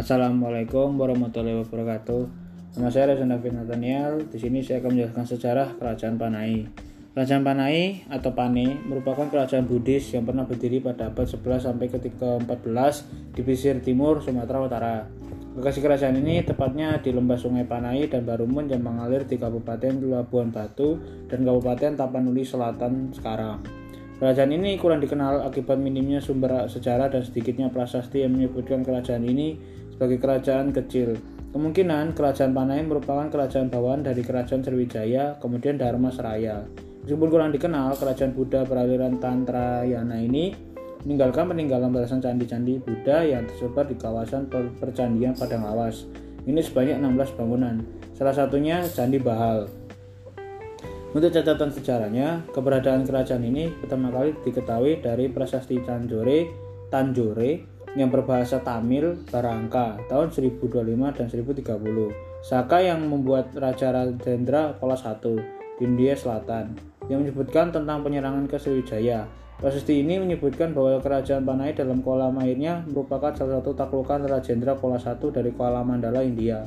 Assalamualaikum warahmatullahi wabarakatuh. Nama saya Reza David Nathaniel. Di sini saya akan menjelaskan sejarah Kerajaan Panai. Kerajaan Panai atau Pane merupakan kerajaan Buddhis yang pernah berdiri pada abad 11 sampai ke 14 di pesisir timur Sumatera Utara. Lokasi kerajaan ini tepatnya di lembah Sungai Panai dan Barumun yang mengalir di Kabupaten Labuan Batu dan Kabupaten Tapanuli Selatan sekarang. Kerajaan ini kurang dikenal akibat minimnya sumber sejarah dan sedikitnya prasasti yang menyebutkan kerajaan ini sebagai kerajaan kecil. Kemungkinan kerajaan Panai merupakan kerajaan bawahan dari kerajaan Sriwijaya, kemudian Dharma Seraya. Meskipun kurang dikenal, kerajaan Buddha peraliran Tantrayana ini meninggalkan peninggalan belasan candi-candi Buddha yang tersebar di kawasan percandian Padang Lawas. Ini sebanyak 16 bangunan. Salah satunya Candi Bahal. Untuk catatan sejarahnya, keberadaan kerajaan ini pertama kali diketahui dari prasasti Tanjore, Tanjore yang berbahasa Tamil Barangka tahun 1025 dan 1030. Saka yang membuat Raja Rajendra Kola I di India Selatan yang menyebutkan tentang penyerangan ke Sriwijaya. Prasasti ini menyebutkan bahwa kerajaan Panai dalam kolam airnya merupakan salah satu taklukan Rajendra Kola I dari Kuala Mandala, India.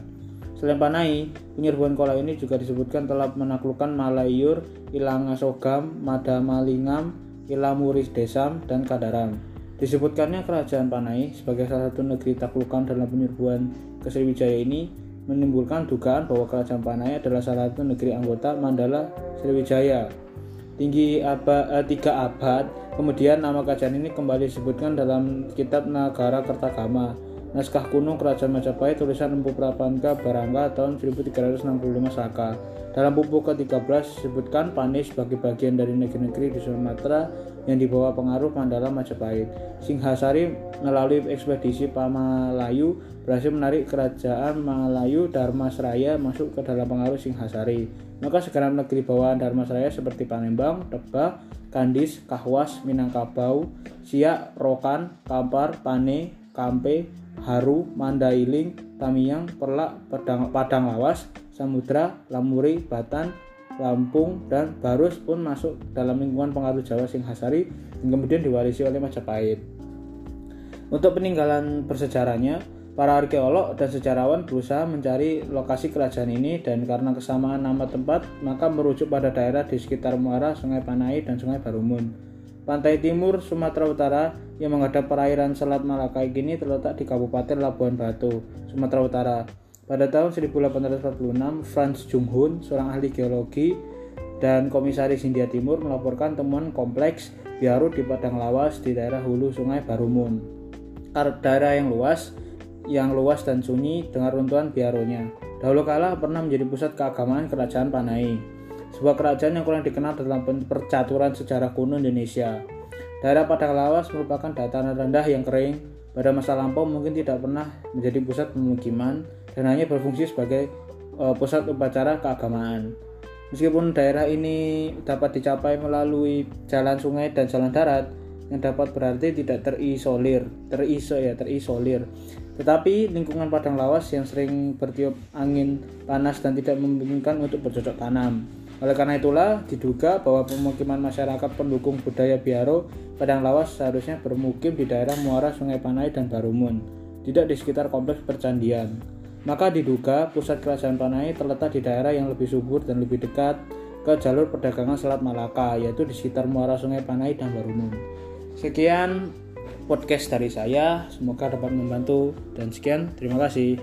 Selain Panai, penyerbuan Kola ini juga disebutkan telah menaklukkan Malayur, Ilangasogam, Madamalingam, Ilamuris Desam, dan Kadaram. Disebutkannya kerajaan Panai sebagai salah satu negeri taklukan dalam penyerbuan ke Sriwijaya ini menimbulkan dugaan bahwa kerajaan Panai adalah salah satu negeri anggota Mandala Sriwijaya. Tinggi abad, eh, tiga abad, kemudian nama kerajaan ini kembali disebutkan dalam kitab Nagara Kertagama Naskah kuno Kerajaan Majapahit tulisan Empu Prabangga Barangka tahun 1365 Saka. Dalam buku ke-13 disebutkan Panis sebagai bagian dari negeri-negeri di Sumatera yang dibawa pengaruh Mandala Majapahit. Singhasari melalui ekspedisi Pamalayu berhasil menarik kerajaan Malayu Dharmasraya masuk ke dalam pengaruh Singhasari. Maka sekarang negeri bawaan Dharmasraya seperti Palembang, Tebah, Kandis, Kahwas, Minangkabau, Siak, Rokan, Kampar, Pane, Kampe, Haru, Mandailing, Tamiang, Perlak, Padang, Padang Lawas, Samudra, Lamuri, Batan, Lampung, dan Barus pun masuk dalam lingkungan pengaruh Jawa Singhasari yang kemudian diwarisi oleh Majapahit. Untuk peninggalan bersejarahnya, para arkeolog dan sejarawan berusaha mencari lokasi kerajaan ini dan karena kesamaan nama tempat, maka merujuk pada daerah di sekitar muara Sungai Panai dan Sungai Barumun. Pantai timur Sumatera Utara yang menghadap perairan Selat Malaka ini terletak di Kabupaten Labuan Batu, Sumatera Utara. Pada tahun 1846, Franz Junghun, seorang ahli geologi dan komisaris India Timur melaporkan temuan kompleks biaru di padang lawas di daerah hulu Sungai Barumun. Daerah yang luas, yang luas dan sunyi dengan runtuhan biaronya. Dahulu kala pernah menjadi pusat keagamaan kerajaan Panai sebuah kerajaan yang kurang dikenal dalam percaturan sejarah kuno Indonesia. Daerah Padang Lawas merupakan dataran rendah yang kering, pada masa lampau mungkin tidak pernah menjadi pusat pemukiman dan hanya berfungsi sebagai uh, pusat upacara keagamaan. Meskipun daerah ini dapat dicapai melalui jalan sungai dan jalan darat, yang dapat berarti tidak terisolir, teriso ya, terisolir. Tetapi lingkungan padang lawas yang sering bertiup angin panas dan tidak memungkinkan untuk bercocok tanam. Oleh karena itulah diduga bahwa pemukiman masyarakat pendukung budaya Biaro Padang Lawas seharusnya bermukim di daerah muara Sungai Panai dan Barumun, tidak di sekitar kompleks percandian. Maka diduga pusat kerajaan Panai terletak di daerah yang lebih subur dan lebih dekat ke jalur perdagangan Selat Malaka, yaitu di sekitar muara Sungai Panai dan Barumun. Sekian podcast dari saya, semoga dapat membantu dan sekian, terima kasih.